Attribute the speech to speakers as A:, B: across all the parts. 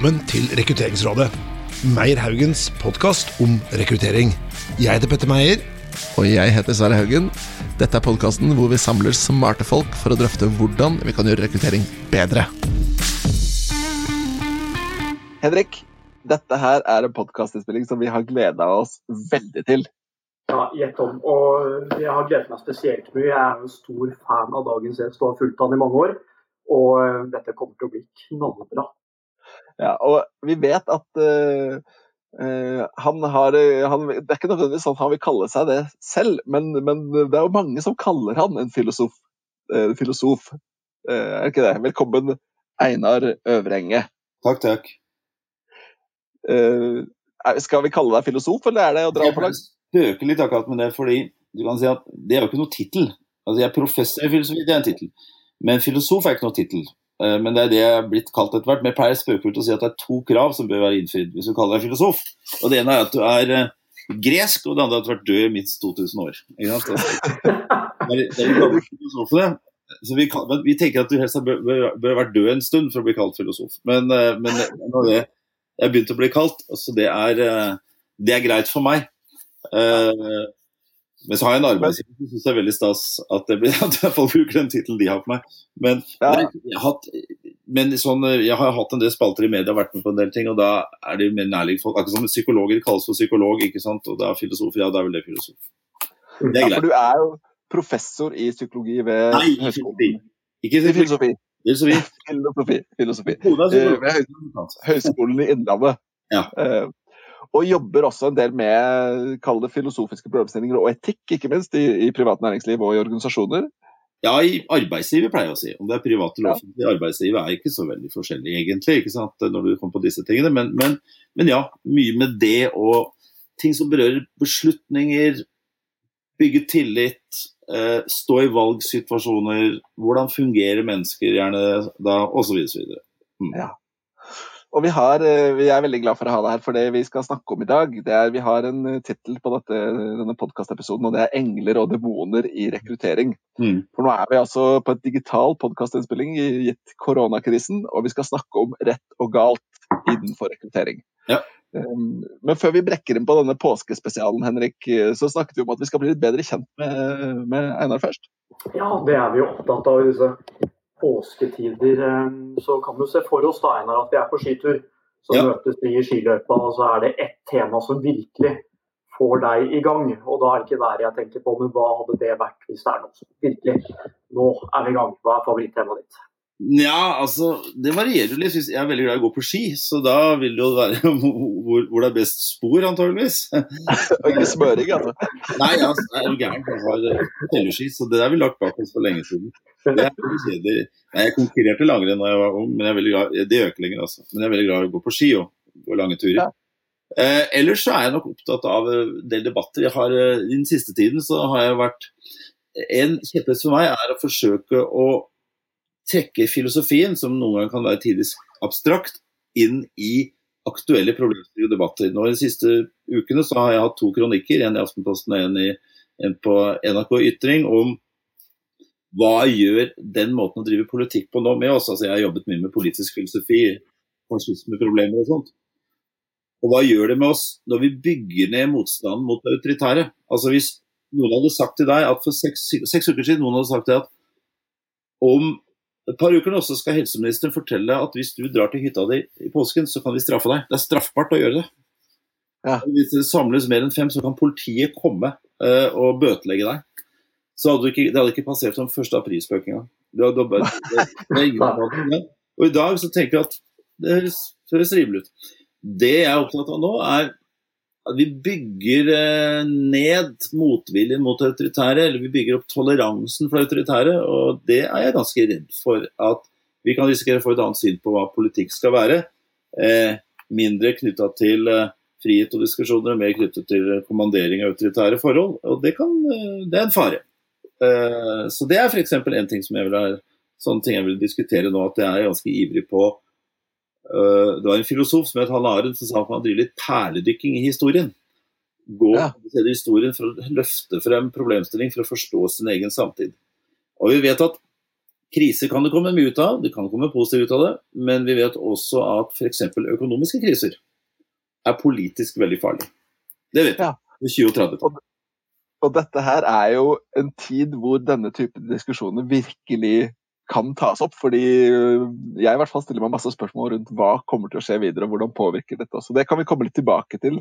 A: velkommen til Rekrutteringsrådet. Meyer Haugens podkast om rekruttering. Jeg heter Petter Meyer.
B: Og jeg heter Sverre Haugen. Dette er podkasten hvor vi samler smarte folk for å drøfte hvordan vi kan gjøre rekruttering bedre.
C: Henrik, dette her er en podkastinnspilling som vi har gleda oss veldig til.
D: Ja, gjett om. Og jeg har gledet meg spesielt mye. Jeg er en stor fan av dagens gjest og har fulgt han i mange år. Og eh, dette kommer til å bli knallbra.
C: Ja, og vi vet at uh, uh, han har han, Det er ikke nødvendigvis sånn han vil kalle seg det selv, men, men det er jo mange som kaller han en filosof. Uh, filosof. er det ikke det? Velkommen, Einar Øvrenge.
E: Takk, takk.
C: skal vi kalle deg filosof, eller er det å dra på langs?
E: Jeg spøker litt akkurat med det, fordi du kan si at det er jo ikke noe tittel. Altså, jeg er professor i filosofi, det er en tittel. Men filosof er ikke noe tittel. Eh, men det er det jeg er blitt kalt etter hvert. Men jeg pleier spøkefullt å si at det er to krav som bør være innfridd hvis du kaller deg filosof. Og Det ene er at du er eh, gresk, og det andre er at du har vært død i minst 2000 år. Det er, det er. Så vi, kan, vi, tenker at du helst bør, bør, bør vært død en stund for å bli kalt filosof. Men, eh, men jeg har begynt å bli kalt, så det er, det er greit for meg. Men så har jeg en arbeidsgiver som syns det er veldig stas at, det blir, at folk bruker den tittelen de har på meg. Men, ja. jeg, har hatt, men sånn, jeg har hatt en del spalter i media og vært med på en del ting, og da er det mer nærliggende folk. Akkurat som psykologer kalles for psykolog, ikke sant? og da er filosof, ja, da er vel det filosof.
C: Det er ja, for du er jo professor i psykologi ved
E: Nei, filosofi. Ikke filosofi.
C: Filosofi. filosofi. filosofi. Eh, ved Høgskolen i Innlandet.
E: Ja.
C: Og jobber også en del med kall det filosofiske problemstillinger og etikk, ikke minst, i, i privat næringsliv og i organisasjoner.
E: Ja, i arbeidslivet pleier jeg å si. Om det er privat eller offentlig. Ja. Arbeidslivet er ikke så veldig forskjellig, egentlig, ikke sant, når du kommer på disse tingene. Men, men, men, ja, mye med det og ting som berører beslutninger, bygge tillit, eh, stå i valgsituasjoner, hvordan fungerer mennesker gjerne da, osv.
C: Mm. Ja. Og vi, har, eh, vi, er veldig glad for å ha deg her, for det vi skal snakke om i dag, det er, vi har en eh, tittel på dette, denne podkastepisoden, og det er 'Engler og demoner i rekruttering'.
E: Mm.
C: For nå er vi altså på et digital podkastinnspilling gitt koronakrisen, og vi skal snakke om rett og galt innenfor rekruttering.
E: Ja.
C: Um, men før vi brekker inn på denne påskespesialen, Henrik, så snakket vi om at vi skal bli litt bedre kjent med, med Einar først.
D: Ja, det er vi jo opptatt av i disse påsketider eh, så kan du se for oss da, Einar, at vi er på skitur. Så ja. møtes vi i skiløypa, og så er det ett tema som virkelig får deg i gang. Og da er det ikke været jeg tenker på, men hva hadde det vært hvis det er noe som virkelig Nå er vi i gang. Hva er favorittemaet ditt?
E: Ja, altså, det varierer litt. Jeg er veldig glad i å gå på ski, så da vil det jo være hvor, hvor det er best spor, antageligvis.
C: Og ikke smøring, altså?
E: Nei, altså, jeg er jo gæren. Jeg har telleski, så det har vi lagt bak oss for lenge siden. Det er Nei, jeg konkurrerte langrenn da jeg var ung, men jeg er veldig glad, det øker lenger, altså. Men jeg er veldig glad i å gå på ski og gå lange turer. Ja. Eh, ellers så er jeg nok opptatt av en del debatter. Jeg har, I den siste tiden så har jeg vært En kjepphest for meg er å forsøke å trekke filosofien, som noen ganger kan være tidvis abstrakt, inn i aktuelle problemstillinger og debatter. Nå de siste ukene så har jeg hatt to kronikker, en i Aftenposten og en, i, en på NRK Ytring, om hva gjør den måten å drive politikk på nå med oss? Altså Jeg har jobbet mye med politisk filosofi, fascismeproblemer og sånt. Og hva gjør det med oss når vi bygger ned motstanden mot det autoritære? Altså Hvis noen hadde sagt til deg at for seks, seks uker siden noen hadde sagt til deg at om et par uker nå så skal helseministeren fortelle at hvis du drar til hytta di i påsken, så kan vi straffe deg. Det er straffbart å gjøre det. Ja. Hvis det samles mer enn fem, så kan politiet komme uh, og bøtelegge deg. Så hadde ikke, det hadde ikke passert som 1. aprilspøk engang. Og i dag så tenker jeg at det høres rimelig ut. Det jeg er opptatt av nå, er at vi bygger eh, ned motviljen mot autoritære, eller vi bygger opp toleransen for autoritære. Og det er jeg ganske redd for at vi kan risikere å få et annet syn på hva politikk skal være. Eh, mindre knytta til eh, frihet og diskusjoner, og mer knyttet til kommandering av autoritære forhold. Og det, kan, eh, det er en fare. Eh, så det er f.eks. en ting som jeg vil, sånne ting jeg vil diskutere nå, at jeg er ganske ivrig på Eh, det var en filosof som het Hanne Arendt som sa at man driver litt perledykking i historien. Gå ja. til historien for å løfte frem problemstilling for å forstå sin egen samtid. Og vi vet at Kriser kan det komme mye ut av, det kan komme positivt ut av det, men vi vet også at f.eks. økonomiske kriser er politisk veldig farlig. Det vet vi.
C: Ja.
E: I 20 og
C: Og dette her er jo en tid hvor denne type diskusjoner virkelig kan tas opp. Fordi jeg i hvert fall stiller meg masse spørsmål rundt hva kommer til å skje videre, og hvordan påvirker dette også. Det kan vi komme litt tilbake til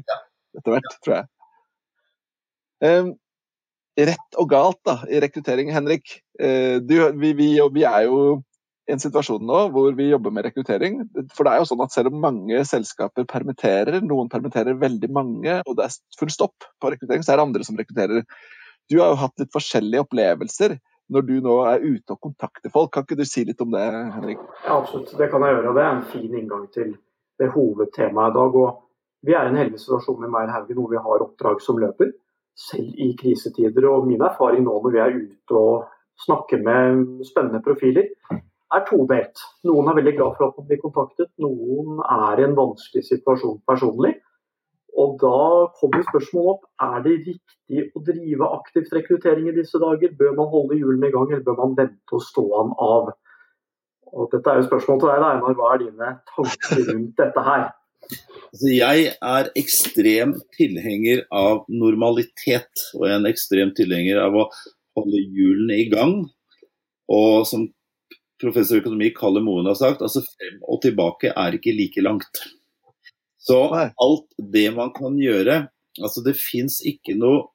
C: etter hvert, tror jeg. Um, rett og galt da, i rekruttering, Henrik. Uh, du, vi, vi, vi, er jo i en situasjon nå hvor vi jobber med rekruttering. For det er jo sånn at selv om mange selskaper permitterer, noen permitterer veldig mange, og det er full stopp på rekruttering, så er det andre som rekrutterer. Du har jo hatt litt forskjellige opplevelser når du nå er ute og kontakter folk. Kan ikke du si litt om det, Henrik?
D: Ja, absolutt, det kan jeg gjøre. Det er en fin inngang til det hovedtemaet i dag. Og vi er i en heldig situasjon i Meyer Haugen hvor vi har oppdrag som løper, selv i krisetider. Og min erfaring nå når vi er ute og snakker med spennende profiler, er todelt. Noen er veldig glad for at man blir kontaktet, noen er i en vanskelig situasjon personlig. Og da kommer spørsmålet opp er det riktig å drive aktivt rekruttering i disse dager. Bør man holde hjulene i gang, eller bør man vente og stå han av? Og dette er jo spørsmål til deg, Einar. Hva er dine tanker rundt dette her?
E: Altså, jeg er ekstrem tilhenger av normalitet, og jeg er en ekstrem tilhenger av å holde hjulene i gang. Og som professor i økonomi Kalle Moen har sagt, altså frem og tilbake er ikke like langt. Så alt det man kan gjøre Altså, det fins ikke noe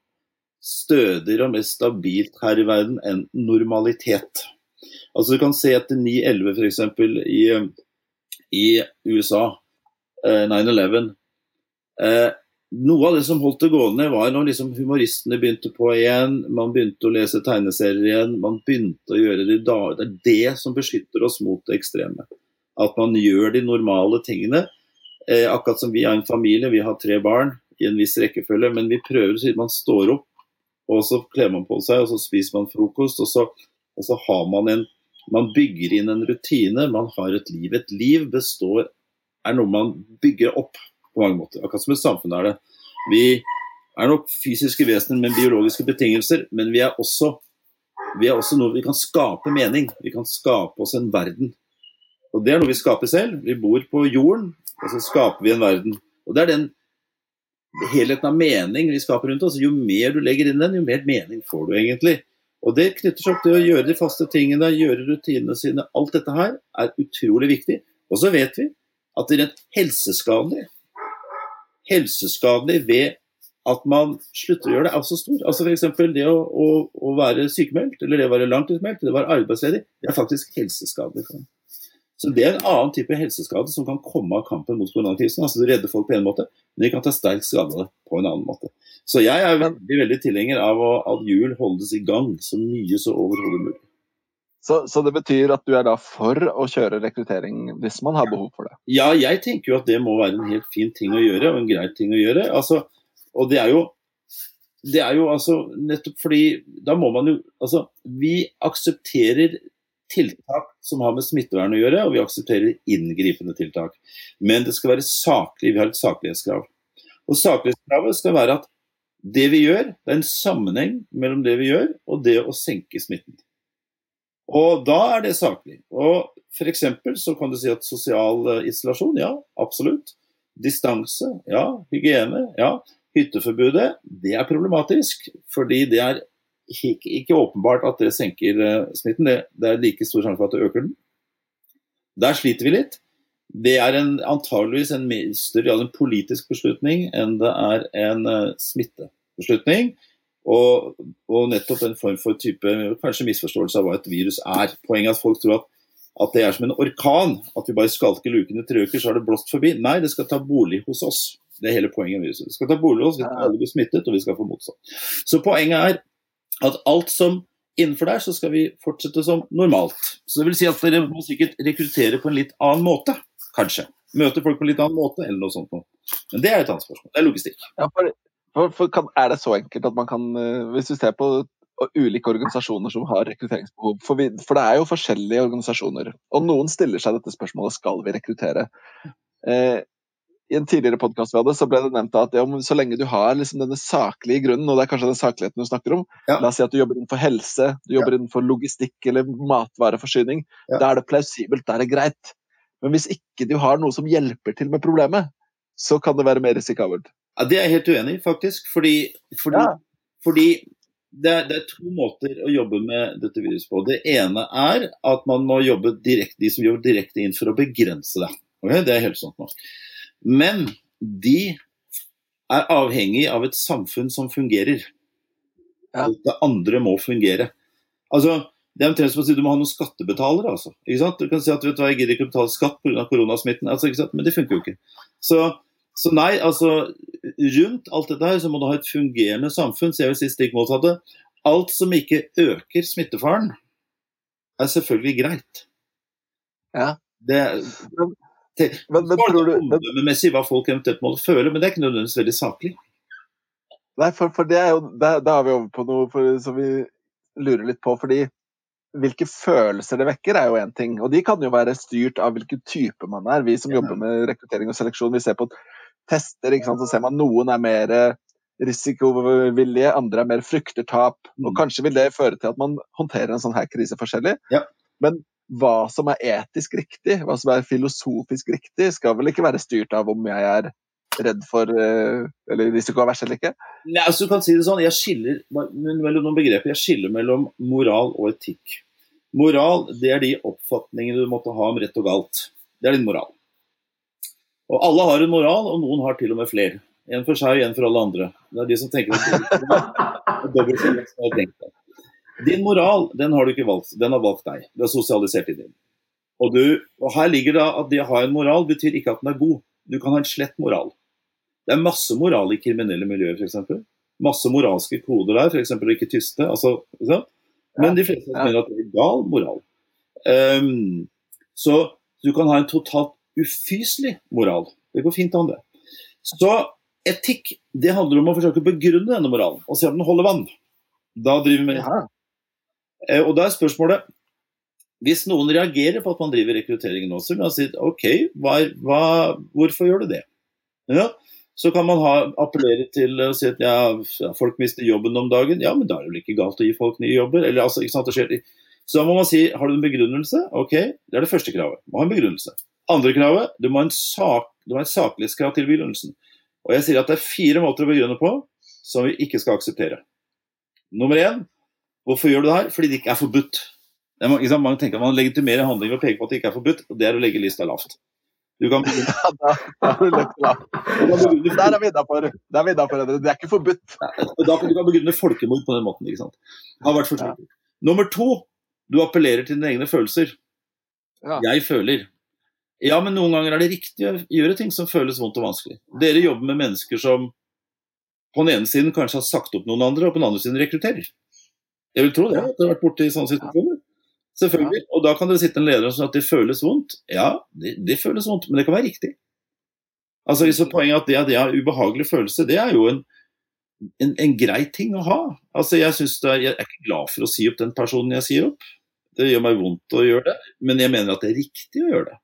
E: stødigere og mer stabilt her i verden enn normalitet. Altså, du kan se etter 9-11 f.eks. I, i USA, eh, 9-11. Eh, noe av det som holdt det gående, var når liksom humoristene begynte på igjen. Man begynte å lese tegneserier igjen. Man begynte å gjøre det i dag. Det er det som beskytter oss mot det ekstreme. At man gjør de normale tingene Eh, akkurat som vi er en familie, vi har tre barn i en viss rekkefølge, men vi prøver siden man står opp, og så kler man på seg, og så spiser man frokost, og så, og så har man en Man bygger inn en rutine, man har et liv. Et liv består er noe man bygger opp på mange måter. Akkurat som et samfunn er det. Vi er nok fysiske vesener med biologiske betingelser, men vi er også vi er også noe vi kan skape mening. Vi kan skape oss en verden. Og Det er noe vi skaper selv. Vi bor på jorden, og så skaper vi en verden. Og Det er den helheten av mening vi skaper rundt oss. Jo mer du legger inn den, jo mer mening får du egentlig. Og Det knytter seg opp til å gjøre de faste tingene, gjøre rutinene sine. Alt dette her er utrolig viktig. Og så vet vi at det er rent helseskadelig helseskadelig ved at man slutter å gjøre det, er så stor. Altså F.eks. det å, å, å, være sykemeldt, eller det å være langtidsmeldt, det å være arbeidsledig, det er faktisk helseskadelig. for så Det er en annen type helseskade som kan komme av kampen mot koronakrisen. altså Du redder folk på en måte, men de kan ta sterk skade på en annen måte. Så jeg er veldig, veldig tilhenger av at hjul holdes i gang så mye så overhodet mulig.
C: Så, så, det betyr at du er da for å kjøre rekruttering hvis man har behov for det?
E: Ja, jeg tenker jo at det må være en helt fin ting å gjøre, og en grei ting å gjøre. Altså, og det er jo det er jo altså nettopp fordi da må man jo Altså, vi aksepterer tiltak som har med smittevern å gjøre, og vi aksepterer inngripende tiltak. Men det skal være saklig. Vi har et saklighetskrav. Og Saklighetskravet skal være at det vi gjør, det er en sammenheng mellom det vi gjør og det å senke smitten. Og da er det saklig. Og F.eks. så kan du si at sosial eh, isolasjon, ja, absolutt. Distanse, ja. Hygiene, ja. Hytteforbudet, det er problematisk. Fordi det er ikke, ikke åpenbart at det senker uh, smitten. Det, det, er like stor sjanse for at det øker den. Der sliter vi litt. Det er en, antageligvis en større grad en politisk beslutning enn det er en uh, smittebeslutning. Og, og, nettopp en form for type kanskje misforståelse av hva et virus er. Poenget er at folk tror at, at det er som en orkan. At vi bare skalker lukene tre uker, så har det blåst forbi. Nei, det skal ta bolig hos oss. Det er hele poenget med viruset. Det skal ta bolig hos oss, vi skal alle bli smittet, og vi skal få motstand. Så poenget er at alt som innenfor der, så skal vi fortsette som normalt. Så det vil si at dere må sikkert rekruttere på en litt annen måte, kanskje. Møte folk på en litt annen måte, eller noe sånt. Men det er et annet spørsmål. Det er logistikk.
C: Ja, for, for, for kan, er det så enkelt at man kan eh, Hvis vi ser på ulike organisasjoner som har rekrutteringsbehov, for, vi, for det er jo forskjellige organisasjoner, og noen stiller seg dette spørsmålet skal vi rekruttere. Eh, I en tidligere podkast vi hadde, så ble det nevnt at ja, så lenge du har liksom denne saklige grunnen, og det er kanskje den sakligheten du snakker om,
E: Ja.
C: la oss si at du jobber innenfor helse, du jobber innenfor logistikk eller matvareforsyning,
E: Ja.
C: da er det plausibelt, da er det greit. Men hvis ikke du har noe som hjelper til med problemet, så kan det være mer risikabelt.
E: Ja, det er jeg helt uenig i, faktisk. Fordi, fordi,
C: Ja.
E: fordi det, er, det er to måter å jobbe med dette viruset på. Det ene er at man må jobbe direkte, de som jobber direkte inn for å begrense det. Okay? Det er helt sant nå. Men de er avhengig av et samfunn som fungerer.
C: Ja.
E: Alt det andre må fungere. Altså, det er omtrent som å si du må ha noen skattebetalere. Altså. Du kan si at vet du hva, jeg gidder ikke å betale skatt pga. koronasmitten, altså, men det funker jo ikke. Så, så nei, altså rundt alt dette her så må du ha et fungerende samfunn. Så jeg vil si stikk motsatte. Alt som ikke øker smittefaren, er selvfølgelig greit.
C: Ja.
E: Det,
C: Men- Men, men tror du men,
E: omdømmemessig hva folk eventuelt må føle, men det er ikke nødvendigvis veldig saklig.
C: Nei, for, for det er jo Da, er vi over på noe for, som vi lurer litt på. fordi hvilke følelser det vekker, er jo én ting. Og de kan jo være styrt av hvilken type man er. Vi som
E: Ja.
C: jobber med rekruttering og seleksjon, vi ser på tester, ikke sant? så ser man noen er mer eh, risikovillige, andre er mer frykter tap. Og
E: Mm.
C: kanskje vil det føre til at man håndterer en sånn her krise forskjellig.
E: Ja.
C: Men hva som er etisk riktig, hva som er filosofisk riktig, skal vel ikke være styrt av om jeg er redd for eh, eller risikoavers eller ikke?
E: Nei, altså du kan si det sånn, Jeg skiller mellom noen begreper. Jeg skiller mellom moral og etikk. Moral det er de oppfatningene du måtte ha om rett og galt. Det er din moral. Og alle har en moral, og noen har til og med flere. En for seg og en for alle andre. Det er de som tenker at det er dobbelt så mye som jeg tenkte. Din moral den har du ikke valgt, den har valgt deg. Du er sosialisert i den. Og, du, og her ligger det at det å ha en moral betyr ikke at den er god. Du kan ha en slett moral. Det er masse moral i kriminelle miljøer, f.eks. Masse moralske koder der, f.eks. å ikke tyste. Altså, ikke? Men de fleste mener at det er gal moral. Um, så du kan ha en totalt ufyselig moral. Det går fint an, det. Så etikk det handler om å forsøke å begrunne denne moralen og se om den holder vann. Da driver vi med
C: Ja.
E: Eh, Og da er spørsmålet Hvis noen reagerer på at man driver rekruttering nå, så vil man si OK, hva, hva, hvorfor gjør du det? Ja, så kan man ha, appellere til å si at ja, folk mister jobben om dagen. Ja, men da er det vel ikke galt å gi folk nye jobber? Eller, altså, ikke sant, det skjer. Så da må man si har du en begrunnelse? OK, det er det første kravet. Må ha en begrunnelse. Andre kravet du må ha en, sak, må ha en saklighetskrav til begrunnelsen. Og jeg sier at det er fire måter å begrunne på som vi ikke skal akseptere. Nummer én Hvorfor gjør du det her? Fordi det ikke er forbudt. Det er, sant? Mange tenker at Man legitimerer handling ved å peke på at det ikke er forbudt, og det er å legge lista lavt. Du kan begynne,
C: Ja, da, da er
E: begrunne,
C: Der er vi innafor. Det er ikke forbudt.
E: da kan du begrunne folkemord på den måten. ikke sant? Har vært ja. Nummer to, du appellerer til dine egne følelser.
C: Ja.
E: Jeg føler. Ja, men noen ganger er det riktig å gjøre ting som føles vondt og vanskelig. Dere jobber med mennesker som på den ene siden kanskje har sagt opp noen andre, og på den andre siden rekrutterer. Jeg vil tro det, at Du har vært borti sånne situasjoner. Selvfølgelig. Og da kan det sitte en leder og si at det føles vondt. Ja, det, det føles vondt, men det kan være riktig. Altså, så Poenget er at det at det har ubehagelig følelse, det er jo en, en, en grei ting å ha. Altså, jeg, er, jeg er ikke glad for å si opp den personen jeg sier opp. Det gjør meg vondt å gjøre det, men jeg mener at det er riktig å gjøre det.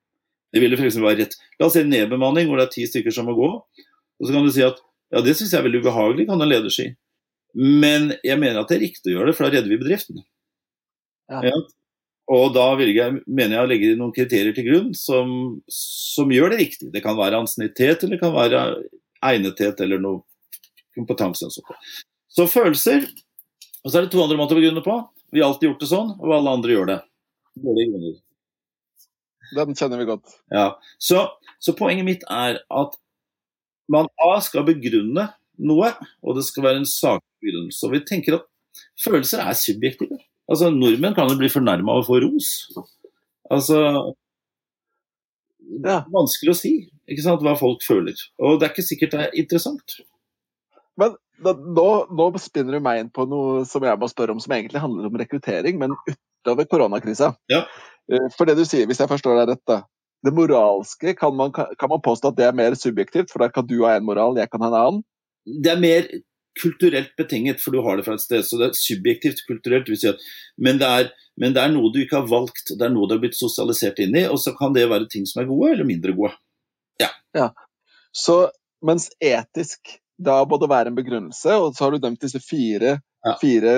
E: Det ville for være rett. La oss si nedbemanning hvor det er ti stykker som må gå. Og så kan du si at ja, det syns jeg er veldig ubehagelig, kan en leder si. Men jeg mener at det er riktig å gjøre det, for da redder vi bedriften.
C: Ja.
E: Og da jeg, mener jeg å legge noen kriterier til grunn som, som gjør det riktig. Det kan være ansiennitet, eller det kan være egnethet, eller noe kompetanse. og sånt. Så følelser. Og så er det to andre måter å begrunne på. Vi har alltid gjort det sånn, og alle andre gjør det. Dårlige grunner.
C: Den kjenner vi godt.
E: Ja, så, så poenget mitt er at man A skal begrunne noe, og det skal være en saklig begrunnelse. Og vi tenker at følelser er subjektive. Altså, Nordmenn kan jo bli fornærma av å få ros. Altså
C: Ja.
E: Vanskelig å si ikke sant, hva folk føler. Og det er ikke sikkert det er interessant.
C: Men da, nå, nå spinner du meg inn på noe som jeg må spørre om, som egentlig handler om rekruttering, men utover koronakrisa.
E: Ja.
C: Eh, For det du sier, hvis jeg forstår deg rett, da. Det moralske, kan man, kan man påstå at det er mer subjektivt? For da kan du ha en moral, jeg kan ha en annen?
E: Det er mer kulturelt betinget, for du har det fra et sted. Så det er subjektivt kulturelt. si at, men, det er, men det er noe du ikke har valgt, det er noe du har blitt sosialisert inn i. Og så kan det være ting som er gode eller mindre gode.
C: ja Så mens etisk da må det være en begrunnelse, og så har du dømt disse fire,
E: Ja.
C: fire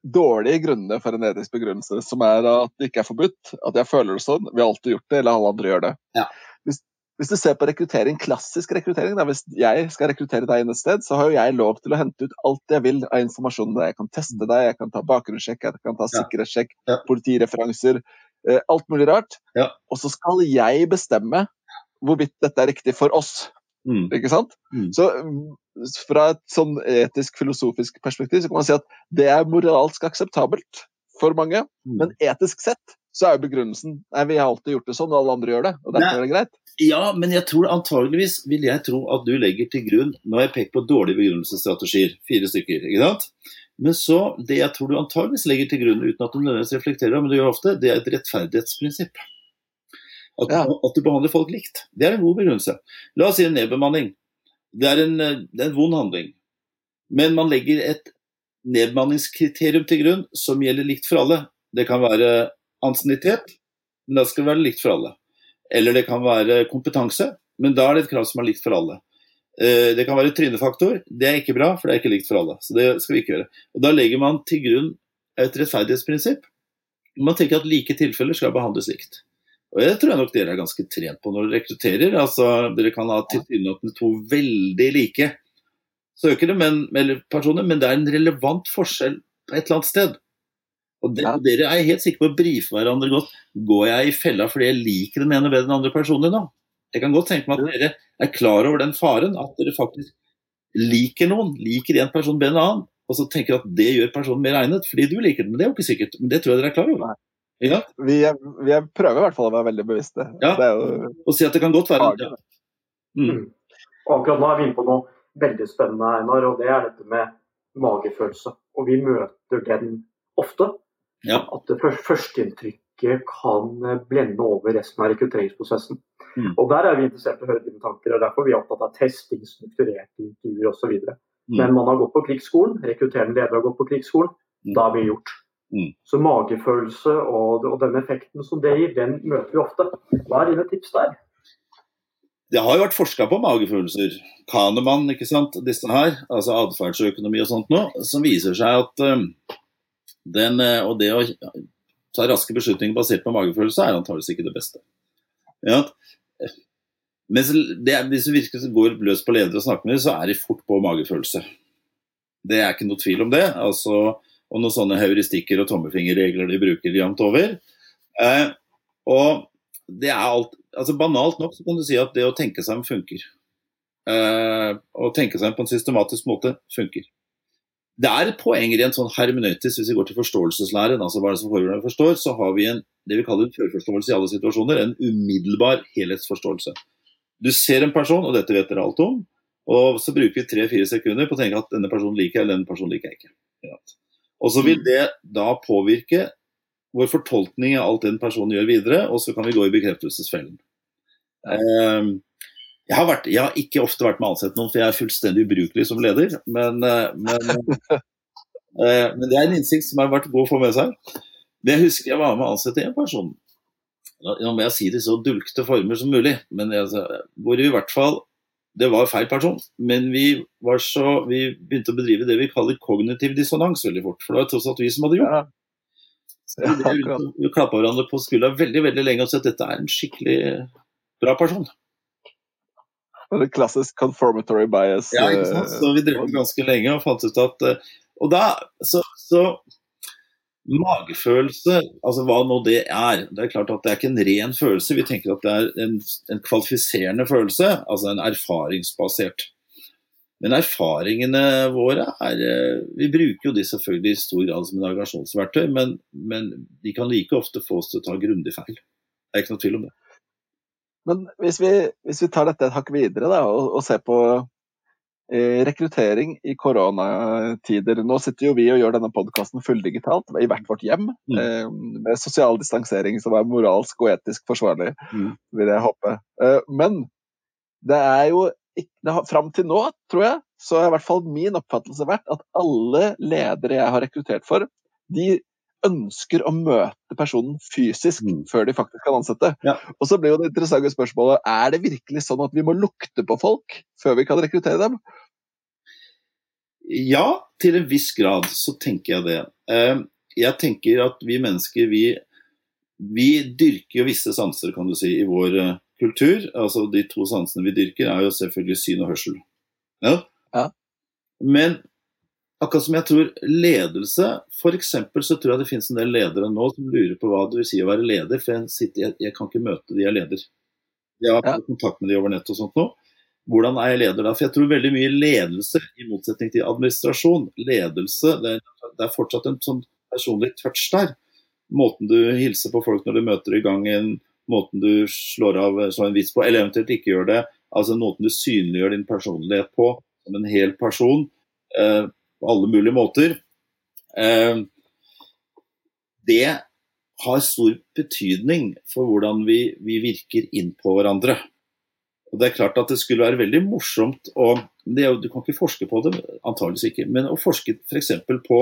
C: dårlige grunnene for en etisk begrunnelse, som er at det ikke er forbudt, at jeg føler det sånn, vi har alltid gjort det, eller alle andre gjør det.
E: Ja.
C: Hvis, hvis du ser på rekruttering, klassisk rekruttering, da, hvis jeg skal rekruttere deg inn et sted, så har jo jeg lov til å hente ut alt jeg vil av informasjon. Der. Jeg kan teste deg, jeg kan ta bakgrunnssjekk, jeg kan ta sikkerhetssjekk,
E: Ja.
C: politireferanser, eh, alt mulig rart.
E: Ja.
C: Og så skal jeg bestemme hvorvidt dette er riktig for oss.
E: Mm.
C: Ikke sant?
E: Mm.
C: Så mm, fra et sånn etisk, filosofisk perspektiv så kan man si at det er moralsk akseptabelt for mange,
E: Mm.
C: men etisk sett så er jo begrunnelsen nei, vi har alltid gjort det sånn, og alle andre gjør det, og derfor
E: Nei.
C: er det greit.
E: Ja, men jeg tror antageligvis vil jeg tro at du legger til grunn Nå har jeg pekt på dårlige begrunnelsesstrategier, fire stykker. ikke sant? Men så, det jeg tror du antageligvis legger til grunn uten at du nødvendigvis reflekterer, men du gjør ofte, det er et rettferdighetsprinsipp. At,
C: Ja.
E: at du behandler folk likt. Det er en god begrunnelse. La oss si en nedbemanning. Det er en, eh, det er en vond handling. Men man legger et nedbemanningskriterium til grunn som gjelder likt for alle. Det kan være ansiennitet, men da skal det være likt for alle. Eller det kan være kompetanse, men da er det et krav som er likt for alle. Eh, Det kan være trynefaktor, det er ikke bra, for det er ikke likt for alle. Så det skal vi ikke gjøre. Og Da legger man til grunn et rettferdighetsprinsipp. Man tenker at like tilfeller skal behandles likt. Og Det tror jeg nok dere er ganske trent på når dere rekrutterer. Altså, Dere kan ha tilsynelatende to veldig like søkere, men, eller personer, men det er en relevant forskjell på et eller annet sted. Og det,
C: Ja.
E: Dere er helt sikre på å brife hverandre godt. Går jeg i fella fordi jeg liker den ene bedre enn den andre personen nå? Jeg kan godt tenke meg at dere er klar over den faren, at dere faktisk liker noen, liker en person bedre enn en annen, og så tenker at det gjør personen mer egnet fordi du liker den. Men det er jo ikke sikkert. Men det tror jeg dere er klar over. Ja?
C: Vi, er, vi er, prøver i hvert fall å være veldig bevisste.
E: Ja.
C: Det er jo
E: Og si at det kan godt være mm.
D: Mm. Og akkurat nå er vi inne på noe veldig spennende, Einar, og det er dette med magefølelse. Og vi møter den ofte.
E: Ja.
D: At det før- førsteinntrykket kan eh, blende over resten av rekrutteringsprosessen.
E: Mm.
D: Og Der er vi interessert i å høre dine tanker, og derfor er vi opptatt av testing, strukturerte intervjuer osv.
E: Mm.
D: Men man har gått på krigsskolen, rekrutterende leder har gått på krigsskolen.
E: Mm.
D: Da er vi gjort.
E: Mm.
D: Så magefølelse og, og den effekten som det gir, den møter vi ofte. Hva er dine tips der?
E: Det har jo vært forska på magefølelser. Kahneman, ikke sant, disse her, altså atferdsøkonomi og sånt noe, som viser seg at uh, den, uh, og det å ta raske beslutninger basert på magefølelse er antakeligvis ikke det beste. Ja. Mens det, hvis du virkelig går løs på ledere og snakker med dem, så er de fort på magefølelse. Det er ikke noe tvil om det. altså og noen sånne heuristikker og tommefingerregler de bruker jevnt over. Eh, og det er alt, altså Banalt nok så kan du si at det å tenke seg om funker. Uh, å tenke seg om på en systematisk måte funker. Det er et poeng rent sånn hermenøytisk, hvis vi går til forståelseslæren, altså hva er det som foregår når vi forstår, så har vi en, det vi kaller en førforståelse i alle situasjoner, en umiddelbar helhetsforståelse. Du ser en person, og dette vet dere alt om, og så bruker vi tre-fire sekunder på å tenke at denne personen liker jeg, eller denne personen liker jeg ikke. Og så vil det da påvirke vår fortolkning av alt den personen gjør videre, og så kan vi gå i bekreftelsesfellen. Eh, jeg, har vært, jeg har ikke ofte vært med ansett noen, for jeg er fullstendig ubrukelig som leder. Men, eh, men, eh, men det er en innsikt som har vært god å få med seg. Men jeg husker jeg var med å ansette en person. Nå må jeg si det i så dulgte former som mulig, men jeg, hvor i hvert fall det var feil person, men vi, var så, vi begynte å bedrive det vi kaller kognitiv dissonans veldig fort. For det var tross alt vi som hadde gjort det.
C: Ja.
E: Vi klappa hverandre på skuldra veldig veldig lenge og sa at dette er en skikkelig bra person.
C: Det klassisk conformatory bias.
E: Ja, ikke sant?
C: eh,
E: Så vi drev ganske lenge og fant ut at eh, Og da så, så Magefølelse, altså hva nå det er. Det er klart at det er ikke en ren følelse. Vi tenker at det er en, en kvalifiserende følelse, altså en erfaringsbasert. Men erfaringene våre er eh, Vi bruker jo de selvfølgelig i stor grad som navigasjonsverktøy, men, men de kan like ofte få oss til å ta grundig feil. Det er ikke noe tvil om det.
C: Men hvis vi, hvis vi tar dette et hakk videre da, og, og ser på eh, rekruttering i koronatider Nå sitter jo vi og gjør denne podkasten fulldigitalt i hvert vårt hjem,
E: Mm.
C: eh, med sosial distansering som er moralsk og etisk forsvarlig,
E: Mm.
C: vil jeg håpe. Eh, men det er jo Fram til nå, tror jeg, så har i hvert fall min oppfattelse vært at alle ledere jeg har rekruttert for, de ønsker å møte personen fysisk
E: Mm.
C: før de faktisk kan ansette.
E: Ja.
C: Og så blir jo det interessante spørsmålet er det virkelig sånn at vi må lukte på folk før vi kan rekruttere dem.
E: Ja, til en viss grad så tenker jeg det. Eh, Jeg tenker at vi mennesker, vi, vi dyrker jo visse sanser, kan du si, i vår eh, kultur. Altså de to sansene vi dyrker, er jo selvfølgelig syn og hørsel. Ja?
C: Ja.
E: Men akkurat som jeg tror ledelse F.eks. så tror jeg det finnes en del ledere nå som lurer på hva det vil si å være leder. For jeg, sitter, jeg, jeg kan ikke møte de jeg leder. Jeg har
C: Ja.
E: kontakt med de over nett og sånt nå. Hvordan er jeg leder da? For jeg tror veldig mye ledelse, i motsetning til administrasjon, ledelse, det er, det er fortsatt en sånn personlig touch der. Måten du hilser på folk når du møter i gangen, måten du slår av så en vits på, eller eventuelt ikke gjør det. Altså måten du synliggjør din personlighet på som en hel person, eh, på alle mulige måter. Eh, det har stor betydning for hvordan vi, vi virker inn på hverandre. Og det er klart at det skulle være veldig morsomt å det Du kan ikke forske på det, antageligvis ikke, men å forske f.eks. På,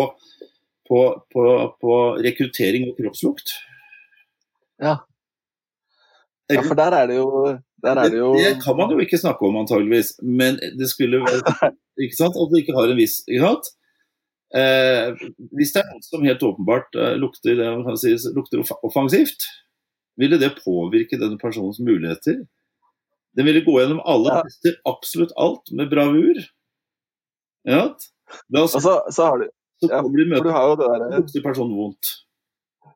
E: på, på, på rekruttering og kroppslukt.
C: Ja. Ja, for der er det jo, er det jo
E: det, kan man jo ikke snakke om, antageligvis. Men det skulle være Ikke sant? At det ikke har en viss Ikke sant? Eh, hvis det er noe som helt åpenbart eh, lukter, det kan si, lukter offensivt, ville det påvirke denne personens muligheter? Den ville gå gjennom alle
C: Ja.
E: tester, absolutt alt, med bravur. Ja. Da
C: Og så, så har du,
E: så
C: ja, du har jo det
E: lukter personen vondt.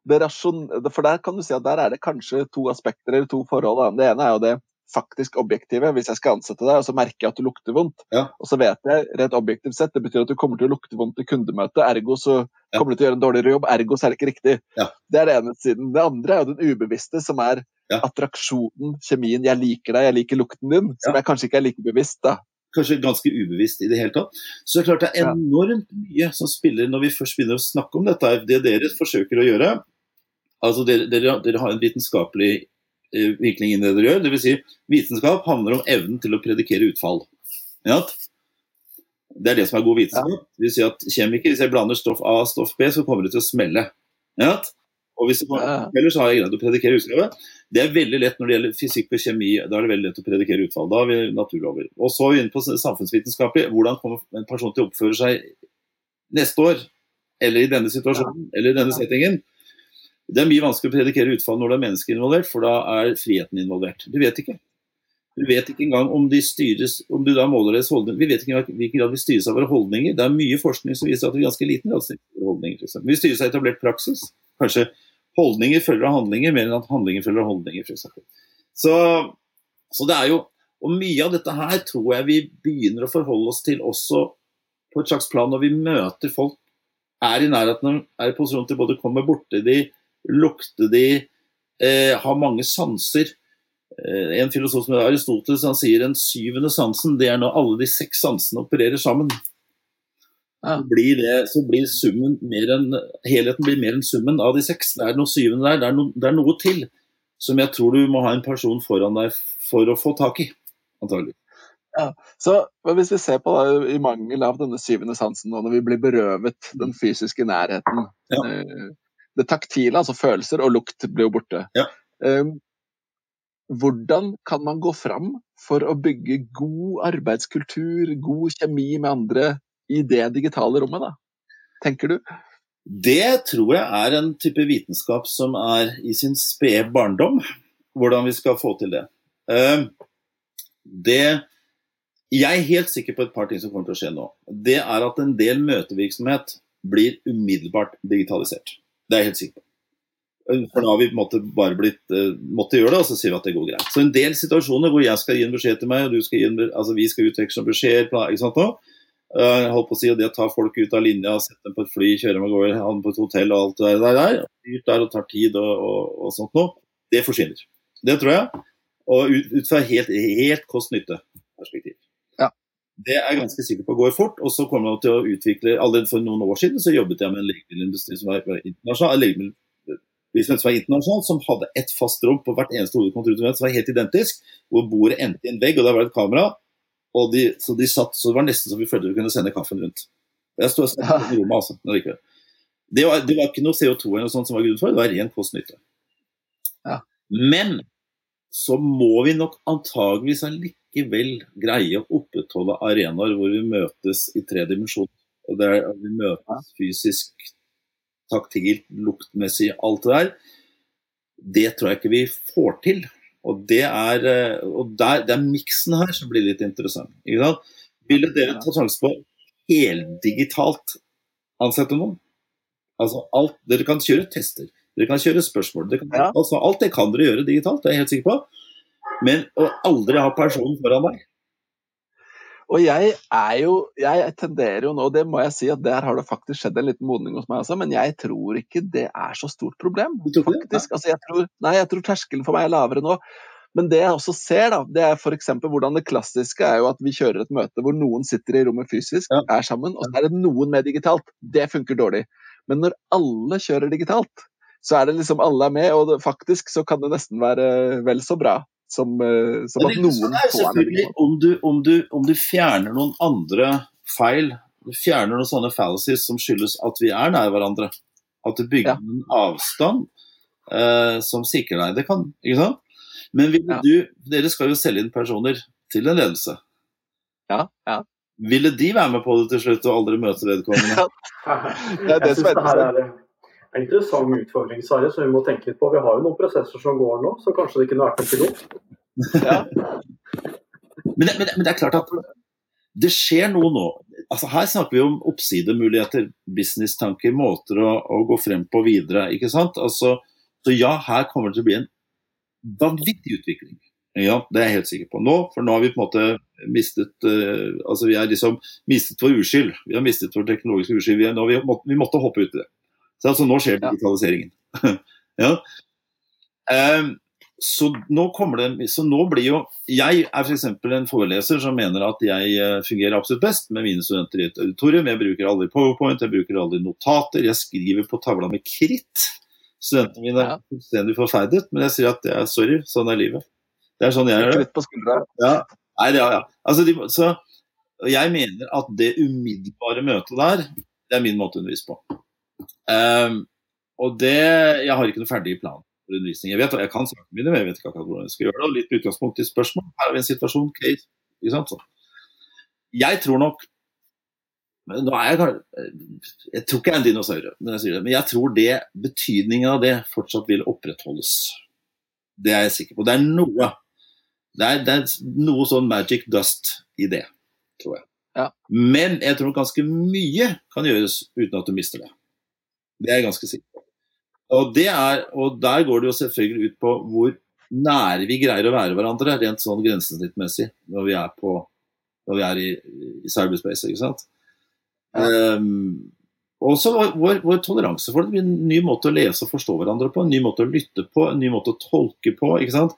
C: Det For der kan du si at der er det kanskje to aspekter eller to forhold. Da. Det ene er jo det faktisk objektive. Hvis jeg skal ansette deg, og så merker jeg at du lukter vondt,
E: Ja.
C: og så vet jeg rett objektivt sett det betyr at du kommer til å lukte vondt i kundemøtet, ergo så
E: Ja.
C: kommer du til å gjøre en dårligere jobb, ergo så er det ikke riktig.
E: Ja.
C: Det er det ene siden. Det andre er jo den ubevisste, som er attraksjonen, kjemien. Jeg liker deg, jeg liker lukten din, som jeg kanskje ikke er like bevisst. da.
E: kanskje ganske ubevisst i det hele tatt. Så det er klart det er enormt mye som spiller når vi først begynner å snakke om dette. Det dere forsøker å gjøre altså Dere, dere, dere har en vitenskapelig eh, virkning i det dere gjør. Dvs. Si, vitenskap handler om evnen til å predikere utfall. Ja? Det er det som er god vitenskap. Det vil si at kjemiker, Hvis jeg blander stoff A og stoff B, så kommer det til å smelle. Ja? Og hvis det smeller, så har jeg greid å predikere utfallet. Det er veldig lett når det gjelder fysikk og kjemi. Da er det veldig lett å predikere utfall. Da har vi naturlover. Og så er vi inne på samfunnsvitenskapelig. Hvordan kommer en person til å oppføre seg neste år? Eller i denne situasjonen? Eller i denne settingen? Det er mye vanskelig å predikere utfall når det er mennesker involvert, for da er friheten involvert. Du vet ikke. Du vet ikke engang om de styres om du da måler deres holdninger. Vi vet ikke engang hvilken grad vi styres av våre holdninger. Det er mye forskning som viser at vi i ganske liten grad styres av holdninger. for eksempel. Vi styres av etablert praksis. Kanskje holdninger følger av handlinger mer enn at handlinger følger av holdninger. Eksempel. så, så det er jo Og mye av dette her tror jeg vi begynner å forholde oss til også på et slags plan når vi møter folk, er i nærheten, er i posisjon til både å komme borti de, lukte de, eh, ha mange sanser. Eh, en filosof som heter Aristoteles han sier den syvende sansen, det er når alle de seks sansene opererer sammen.
C: Ja.
E: Så blir, det, så blir summen mer enn, helheten blir mer enn summen av de seks. Det er noe syvende der, det er, no, det er noe til som jeg tror du må ha en person foran deg for å få tak i. Antagelig.
C: Så men Hvis vi ser på da, i mangel av denne syvende sansen, når vi blir berøvet den fysiske nærheten
E: Ja.
C: Det taktile, altså følelser og lukt, blir jo borte.
E: Ja.
C: Eh, hvordan kan man gå fram for å bygge god arbeidskultur, god kjemi med andre i det digitale rommet? da? Tenker du?
E: Det tror jeg er en type vitenskap som er i sin spede barndom. Hvordan vi skal få til det. Eh, Det Jeg er helt sikker på et par ting som kommer til å skje nå. Det er at en del møtevirksomhet blir umiddelbart digitalisert. Det er jeg helt sikker på. For da har vi på en måte bare blitt uh, måtte gjøre det, og så sier vi at det går greit. Så en del situasjoner hvor jeg skal gi en beskjed til meg, og skal en, altså vi skal utveksle beskjeder, ikke sant nå? Uh, holdt på å si, at Det å ta folk ut av linja, sette dem på et fly, kjøre dem av gårde, ha dem på et hotell og alt det der, der, dyrt der og tar tid og, og, og sånt noe, det forsvinner. Det tror jeg. Og ut, ut fra helt, helt kost-nytte-perspektiv. Det er jeg ganske sikker på går fort. Og så kommer man til å utvikle Allerede for noen år siden så jobbet jeg med en legemiddelindustri som var internasjonal. legemiddelvirksomhet som var internasjonal, som hadde ett fast rom på hvert eneste hovedkontor som var helt identisk, hvor bordet endte i en vegg, og der var det et kamera. Og de, så de satt, så det var nesten så vi følte vi kunne sende kaffen rundt. Jeg stod og ja. i rommet, altså. Det var, det var ikke noe CO2 eller noe sånt som var grunnen for, det var ren kost-nytte.
C: Ja.
E: Men så må vi nok antageligvis allikevel greie å opprettholde arenaer hvor vi møtes i tre dimensjoner. Og der vi møtes fysisk, taktilt, luktmessig, alt det der. Det tror jeg ikke vi får til. Og det er, eh, og der, det er miksen her som blir litt interessant. Ikke sant? Ville dere ta sjansen på heldigitalt ansette noen? Altså alt, Dere kan kjøre tester, dere kan kjøre spørsmål. Kan,
C: Ja.
E: altså, alt det kan dere gjøre digitalt, det er jeg helt sikker på. Men å aldri ha personen foran deg.
C: Og jeg er jo Jeg tenderer jo nå, det må jeg si, at der har det faktisk skjedd en liten modning hos meg også, men jeg tror ikke det er så stort problem. Faktisk. Altså, jeg tror, nei, jeg tror terskelen for meg er lavere nå. Men det jeg også ser, da, det er f.eks. hvordan det klassiske er jo at vi kjører et møte hvor noen sitter i rommet fysisk, er sammen, og så er det noen med digitalt. Det funker dårlig. Men når alle kjører digitalt, så er det liksom alle er med, og faktisk så kan det nesten være vel så bra som, eh, som at noen
E: det er selvfølgelig om du, om, du, om du fjerner noen andre feil, du fjerner noen sånne fallacies som skyldes at vi er nær hverandre. At du bygger
C: Ja.
E: en avstand eh, som sikrer deg. Det kan, ikke sant? Men ville
C: Ja.
E: du, dere skal jo selge inn personer til en ledelse.
C: Ja, ja.
E: Ville de være med på det til slutt, og aldri møte vedkommende?
C: Det er det som er
D: er en interessant utfordring, Sverre, som vi må tenke litt på. Vi har jo noen prosesser som går nå, så kanskje det kunne vært en pilot.
C: Ja.
E: Men, det- men, men det er klart at det skjer noe nå. Altså Her snakker vi om oppsidemuligheter, businesstanker, måter å, å gå frem på videre. ikke sant? Altså, så ja, her kommer det til å bli en vanvittig utvikling. Ja, Det er jeg helt sikker på nå, for nå har vi på en måte mistet uh, altså vi har liksom mistet vår uskyld. Vi har mistet vår teknologiske uskyld. Vi, nå, vi, må, vi måtte hoppe ut i det. Så altså, nå skjer digitaliseringen. ja. um, så nå kommer det Så nå blir jo Jeg er f.eks. en foreleser som mener at jeg eh, fungerer absolutt best med mine studenter i et auditorium. Jeg bruker aldri powerpoint, jeg bruker aldri notater. Jeg skriver på tavla med kritt. Studentene mine er fullstendig forferdet, men jeg sier at det er sorry, sånn er livet. Det er sånn jeg gjør det. Ja. Nei, ja, ja. Altså, de, så, jeg mener at det umiddelbare møtet der, det er min måte å undervise på. Ehm, og det Jeg har ikke noe ferdig plan for undervisning. Jeg vet jeg kan sakene mine, men jeg vet ikke akkurat hvordan jeg skal gjøre det. Og litt utgangspunkt i spørsmål. Her har vi en situasjon, case. Ikke sant? Så. Jeg tror nok men nå er jeg, jeg tror ikke jeg er en dinosaur, men jeg det, men jeg tror det, betydningen av det fortsatt vil opprettholdes. Det er jeg sikker på. Det er noe det er, det er noe sånn magic dust i det, tror jeg.
C: Ja.
E: Men jeg tror ganske mye kan gjøres uten at du mister det. Det er jeg ganske sikker på. Og, er, og der går det jo selvfølgelig ut på hvor nære vi greier å være hverandre, rent sånn grensesnittmessig, når vi er, på, når vi er i, i cyberspace. ikke sant? Um, også vår, vår, vår toleranse for det blir en ny måte å lese og forstå hverandre på, en ny måte å lytte på, en ny måte å tolke på. ikke sant?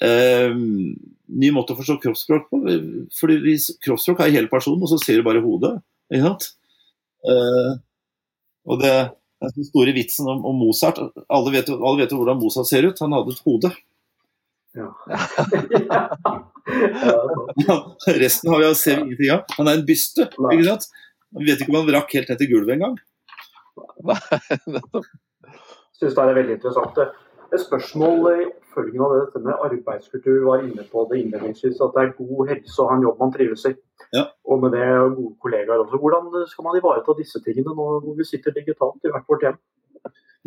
E: Um, ny måte å forstå kroppsspråk på. fordi vi, Kroppsspråk er hele personen, og så ser du bare hodet. ikke sant? Uh, og det, den store vitsen om, om Mozart. Alle vet, alle vet jo hvordan Mozart ser ut. Han hadde et hode.
D: Ja. ja. Ja,
E: Resten har vi, ser vi ingenting av. Han er en byste. Ikke sant? Vi vet ikke om han rakk helt ned til gulvet engang.
D: Syns det er veldig interessant. Et spørsmål i oppfølgingen av det, dette med arbeidskultur. Var inne på det innledningsvis, at det er god helse å ha en jobb man trives i.
E: Ja.
D: Og med det gode kollegaer også. Hvordan skal man ivareta disse tingene nå hvor vi sitter digitalt i hvert vårt hjem?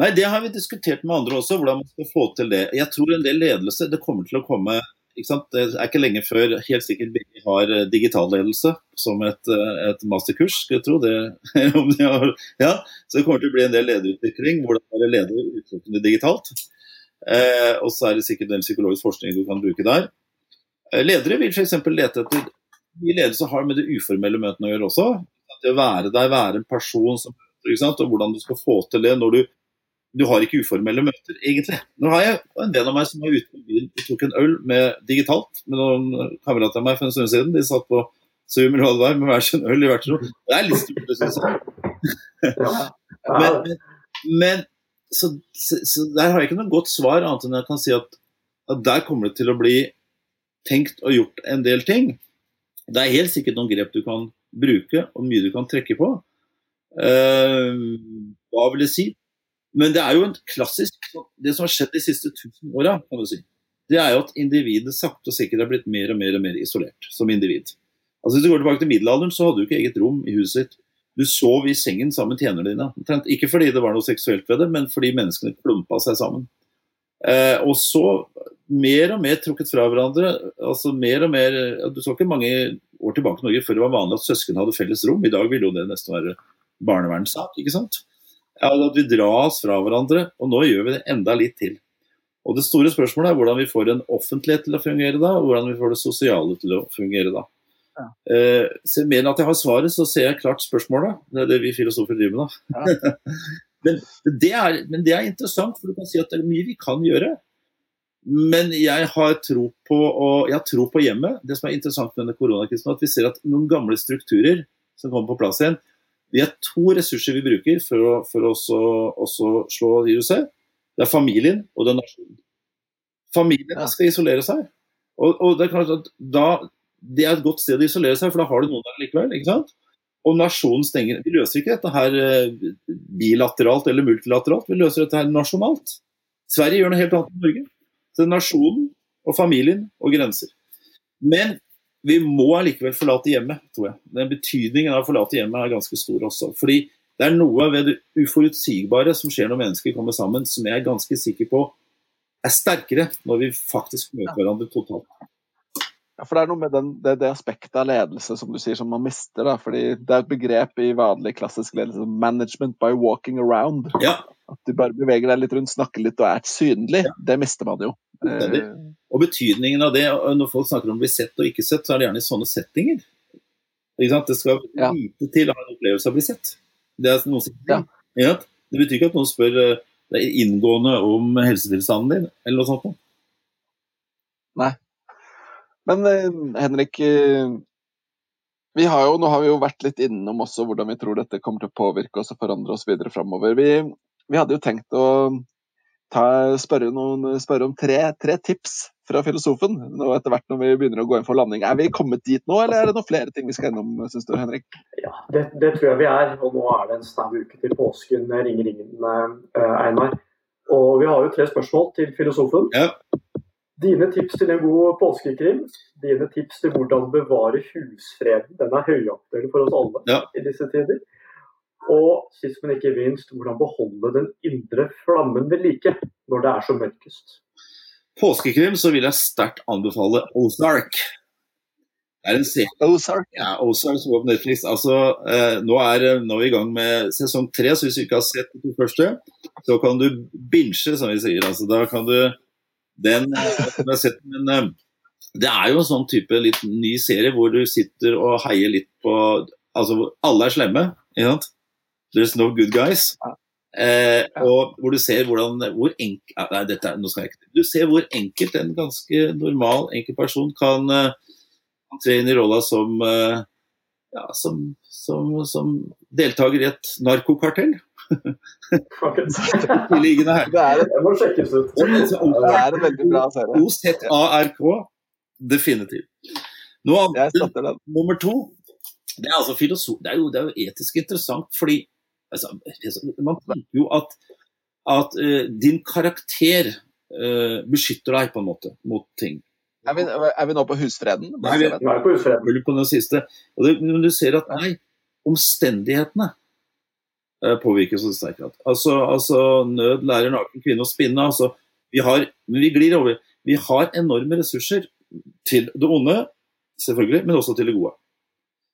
E: Nei, Det har vi diskutert med andre også, hvordan man skal få til det. Jeg tror en del ledelse det kommer til å komme ikke sant? Det er ikke lenge før helt sikkert vi har digital ledelse som et, eh, et masterkurs. skal jeg tro. Det, om de har, ja, så det kommer til å bli en del lederutvikling. Hvordan være leder utelukkende digitalt. Eh, og så er det sikkert en del psykologisk forskning du kan bruke der. Eh, ledere vil f.eks. lete etter de ledelse har med det uformelle møtene å gjøre også. Det å være der, være en person som ikke sant? og hvordan du skal få til det når du du har ikke uformelle møter, egentlig. Nå har jeg en venn av meg som var ute på byen og tok en øl med digitalt med noen kamerater av meg for en stund siden. De satt på Zoom eller hva med hver sin øl i hvert rom. Det er litt stort, synes jeg. Men, men, men så, så, så der har jeg ikke noe godt svar, annet enn jeg kan si at, at der kommer det til å bli tenkt og gjort en del ting. Det er helt sikkert noen grep du kan bruke, og mye du kan trekke på. Uh, Hva vil jeg si? Men det er jo en klassisk Det som har skjedd de siste tusen åra, kan du si, det er jo at individet sakte og sikkert har blitt mer og mer og mer isolert som individ. Altså Hvis du går tilbake til middelalderen, så hadde du ikke eget rom i huset ditt. Du sov i sengen sammen med tjenerne dine. Ikke fordi det var noe seksuelt ved det, men fordi menneskene klumpa seg sammen. Eh, og så mer og mer trukket fra hverandre. altså mer og mer, Du så ikke mange år tilbake i Norge før det var vanlig at søsken hadde felles rom. I dag ville jo det nesten være barnevernssak. ikke sant? Ja, at vi dras fra hverandre, og nå gjør vi det enda litt til. Og Det store spørsmålet er hvordan vi får en offentlighet til å fungere da, og hvordan vi får det sosiale til å fungere da. Eh, så mer enn at jeg har svaret, så ser jeg klart spørsmålet. Det er det vi filosofer driver med. Ja. men, det er, men, det er, interessant, for du kan si at det er mye vi kan gjøre. Men jeg har tro på, og, jeg har tro på hjemmet. Det som er interessant med denne koronakrisen, at vi ser at noen gamle strukturer som kommer på plass igjen, vi har to ressurser vi bruker for å, for å slå viruset. Det er familien og det er nasjonen. Familien skal isolere seg. Og, og det er klart at da det er et godt sted å isolere seg, for da har du noen der likevel. ikke sant? Og nasjonen stenger Vi løser ikke dette her eh, bilateralt eller multilateralt, vi løser dette her nasjonalt. Sverige gjør noe helt annet enn Norge. Så det er nasjonen og familien og grenser. Men vi må allikevel forlate hjemmet, tror jeg. Den Betydningen av å forlate hjemmet er ganske stor også. Fordi det er noe ved det uforutsigbare som skjer når mennesker kommer sammen, som jeg er ganske sikker på er sterkere når vi faktisk møter hverandre totalt.
C: Ja, for Det er noe med den, det, det, aspektet av ledelse som du sier, som man mister. da, fordi Det er et begrep i vanlig klassisk ledelse 'management by walking around'.
E: Ja.
C: At du bare beveger deg litt rundt, snakker litt og er synlig. Ja. Det mister man jo.
E: Eh. Og betydningen av det, når folk snakker om å bli sett og ikke sett, så er det gjerne i sånne settinger. Det skal lite til å ha en opplevelse av å bli sett. Det er noe som, ja. Ja, det betyr ikke at noen spør eh, deg inngående om helsetilstanden din, eller noe sånt.
C: Nei. Men eh, Henrik, eh, vi har jo, nå har vi jo vært litt innom også hvordan vi tror dette kommer til å påvirke oss og forandre oss videre framover. Vi, vi, hadde jo tenkt å ta, spørre, noen, spørre, om tre, tre, tips fra filosofen nå etter hvert når vi begynner å gå inn for landing. Er vi kommet dit nå, eller er det noen flere ting vi skal innom, syns du Henrik?
D: Ja, det, det, tror jeg vi er. Og nå er det en snau uke til påsken. Ringer ringen, eh, Einar. Og vi har jo tre spørsmål til filosofen.
E: Ja.
D: Dine tips til en god påskekrim, dine tips til hvordan bevare husfreden. Den er høyaktuell for oss alle
E: ja.
D: i disse tider. Og sist, men ikke minst, hvordan beholde den indre flammen ved like når det er som mørkest.
E: Påskekrim så vil jeg sterkt anbefale Ozark. Det er en serie
C: Ozark.
E: Ja, Ozark som går på Netflix. Altså, eh, nå er eh, nå er vi i gang med sesong tre, så hvis du ikke har sett de første, så kan du binche, som vi sier. Altså, da kan du den den sett, men eh, det er jo en sånn type litt ny serie hvor du sitter og heier litt på Altså, alle er slemme, ikke sant? There's no good guys. Eh, og hvor du ser hvordan hvor enk, nei, dette, nå skal jeg ikke, Du ser hvor enkelt en ganske normal enkel person kan, uh, tre inn i rolla som, uh, ja, som, som, som deltaker i et narkokartell.
C: Liggende her. Det er, det må sjekkes ut. Det er en veldig bra serie.
E: OZARK, definitivt. Nå, nummer to, det er, altså filosof, det er, jo, det er jo etisk interessant, fordi altså, man tenker jo at, at uh, din karakter uh, beskytter deg på en måte mot ting.
C: Er vi, er vi nå på husfreden?
E: Nei, vi, er på husfreden. På den siste. Og det, men du ser at nei, omstendighetene påvirkes så sterk. Altså, altså, nød lærer naken kvinne å spinne. Altså, vi har, men vi glir over. Vi har enorme ressurser til det onde, selvfølgelig, men også til det gode.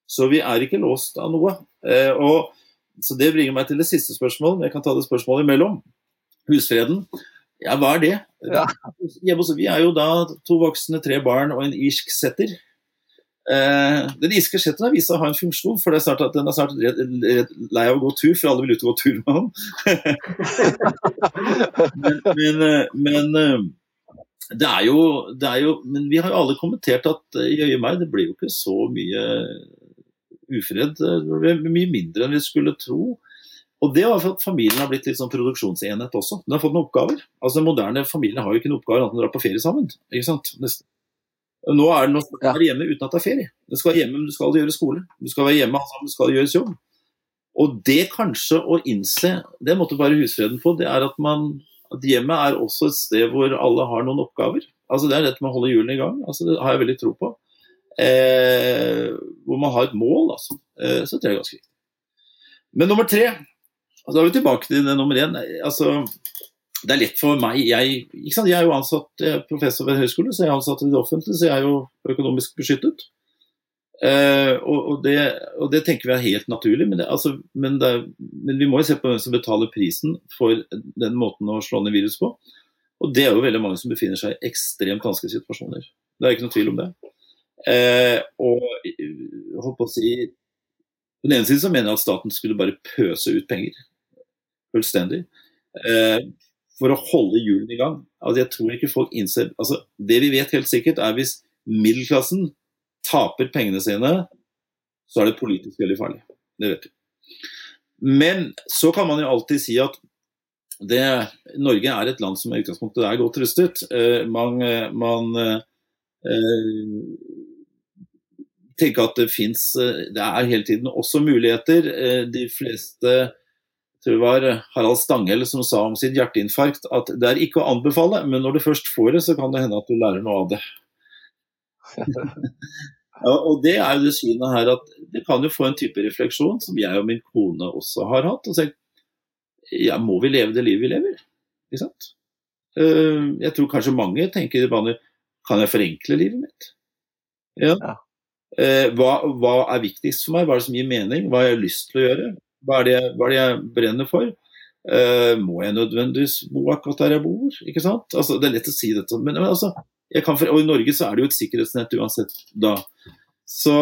E: Så vi er ikke låst av noe. Eh, og, så Det bringer meg til det siste spørsmålet. Jeg kan ta det spørsmålet imellom. Husfreden. Ja, hva er det? Ja. Vi er jo da to voksne, tre barn og en irsk setter. Eh, den iske skjetten har en funksjon, for det er snart at den er snart redd, redd, lei av å gå tur, for alle vil ut og gå tur med ham. men, men, eh, men, eh, det er jo, det er jo Men vi har jo alle kommentert at eh, jøye meg, det blir jo ikke så mye ufred. Det blir mye mindre enn vi skulle tro. Og det er for at familien har blitt litt sånn produksjonsenhet også. Den har fått noen oppgaver. Altså Den moderne familien har jo ikke noen oppgaver annet enn å dra på ferie sammen. ikke sant? Nesten. Nå er det noe være hjemme uten at det er ferie. Du skal være hjemme, men du skal gjøre skole. Du skal være hjemme, altså, du skal gjøres jobb. Og det kanskje å innse, det måtte bare husfreden få, det er at, man, at hjemmet er også et sted hvor alle har noen oppgaver. Altså Det er dette med å holde hjulene i gang. altså Det har jeg veldig tro på. Eh, hvor man har et mål, altså. Eh, så det er ganske viktig. Men nummer tre, altså da er vi tilbake til det nummer én. Altså, det er lett for meg Jeg, jeg er jo ansatt, jeg er professor ved en høyskole, så jeg er ansatt i det offentlige, så jeg er jo økonomisk beskyttet. Eh, og, og, det, og, det, tenker vi er helt naturlig, men, det, altså, men, det, men, vi må jo se på hvem som betaler prisen for den måten å slå ned virus på. Og det er jo veldig mange som befinner seg i ekstremt vanskelige situasjoner. Det er ikke noe tvil om det. Eh, og holdt på å si På den ene siden så mener jeg at staten skulle bare pøse ut penger. Fullstendig. Uh, for å holde hjulene i gang. Altså, jeg tror ikke folk innser altså, Det vi vet helt sikkert, er hvis middelklassen taper pengene sine, så er det politisk veldig farlig. Det vet vi. Men så kan man jo alltid si at det, Norge er et land som i utgangspunktet er godt rustet. Eh, man, man eh, tenker at det fins Det er hele tiden også muligheter. Eh, de fleste det var Harald Stanghell som sa om sitt hjerteinfarkt at det er ikke å anbefale, men når du først får det, så kan det hende at du lærer noe av det. Ja, og Det er jo det synet her at det kan jo få en type refleksjon som jeg og min kone også har hatt. og sagt, ja, Må vi leve det livet vi lever? Ikke sant? Eh, jeg tror kanskje mange tenker i baner Kan jeg forenkle livet mitt? Ja. ja. Eh, hva, hva, er viktigst for meg? Hva er det som gir mening? Hva har jeg lyst til å gjøre? Hva er det, hva er det jeg brenner for? Uh, må jeg nødvendigvis bo akkurat der jeg bor? Ikke sant? Altså, det er lett å si dette, men, men altså, for, og i Norge så er det jo et sikkerhetsnett uansett da. Så,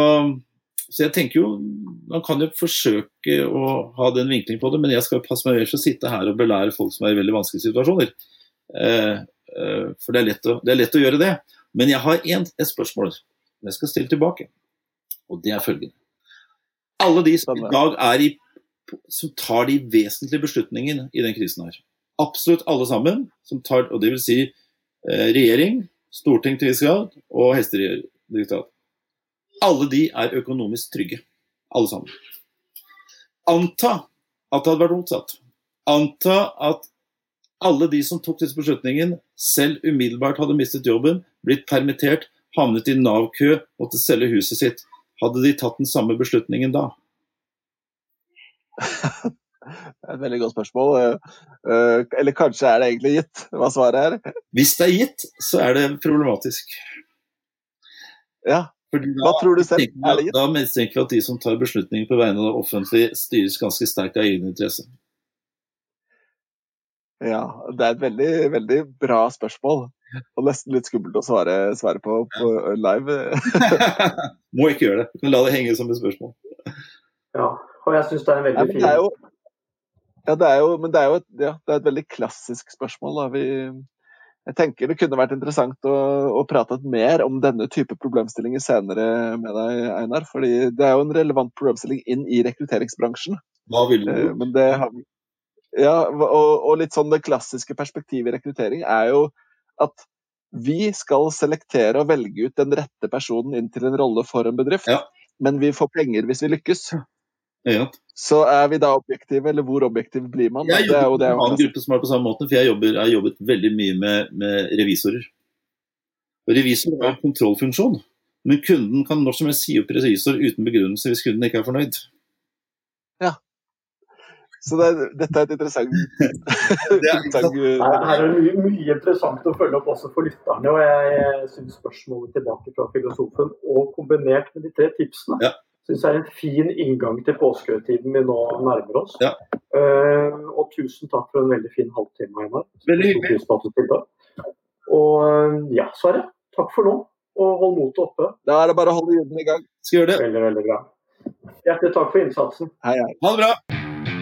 E: så, jeg tenker jo Man kan jo forsøke å ha den vinkling på det, men jeg skal passe meg vel for å sitte her og belære folk som er i veldig vanskelige situasjoner. Uh, uh, for det er, å, det er lett å gjøre det. Men jeg har en, et spørsmål jeg skal stille tilbake, og det er følgende. Alle de som i dag er i som tar de vesentlige beslutningene i den krisen her. Absolutt alle sammen. som tar, og det vil si eh, regjering, storting til viss grad og hestedirektorat. Alle de er økonomisk trygge. Alle sammen. Anta at det hadde vært motsatt. Anta at alle de som tok disse beslutningene, selv umiddelbart hadde mistet jobben, blitt permittert, havnet i Nav-kø, måtte selge huset sitt. Hadde de tatt den samme beslutningen da?
C: Det et veldig godt spørsmål. Eh, eller kanskje er det egentlig gitt, hva svaret er?
E: Hvis det er gitt, så er det problematisk.
C: Ja. Da, hva tror du selv?
E: Er det gitt? Da mistenker vi at de som tar beslutninger på vegne av det offentlige, styres ganske sterkt av egeninteresse.
C: Ja, det er et veldig, veldig bra spørsmål. Og nesten litt skummelt å svare, svare på, på live.
E: Må ikke gjøre det. Men la det henge som et spørsmål.
D: Ja, og jeg syns det er en veldig fin
C: Ja, det er jo, men det er jo et, ja, det er et veldig klassisk spørsmål. Da. Vi, jeg tenker det kunne vært interessant å, å prate mer om denne type problemstillinger senere med deg, Einar. fordi det er jo en relevant problemstilling inn i rekrutteringsbransjen.
E: Hva vil du?
C: Eh, men det har ja, og, og, litt sånn det klassiske perspektivet i rekruttering er jo at vi skal selektere og velge ut den rette personen inn til en rolle for en bedrift. Ja. Men vi får penger hvis vi lykkes. Ja. Så er vi da objektive, eller hvor objektiv blir man?
E: Jeg jobber med en annen gruppe som er på samme måte, for jeg, jobber, jeg har jobbet veldig mye med, med revisorer. Og revisor er en kontrollfunksjon, men kunden kan når som helst si opp revisor uten begrunnelse hvis kunden ikke er fornøyd.
C: Ja. Så det, dette er et interessant,
D: det er, interessant Her er det mye, mye, interessant å følge opp også for lytterne. og Jeg syns spørsmålet tilbake fra filosofen, og kombinert med de tre tipsene, ja syns er en fin inngang til påskehøytiden vi nå nærmer oss. Ja. Uh, og tusen takk for en veldig fin halvtime, Einar.
E: Veldig hyggelig.
D: Og uh, ja, Sverre. Takk for nå. Og hold motet oppe.
C: Da er det bare å holde hjulene i gang.
E: Skal gjøre det.
D: Veldig, veldig bra. Hjertelig takk for innsatsen.
C: Hei, hei.
E: Ha det bra.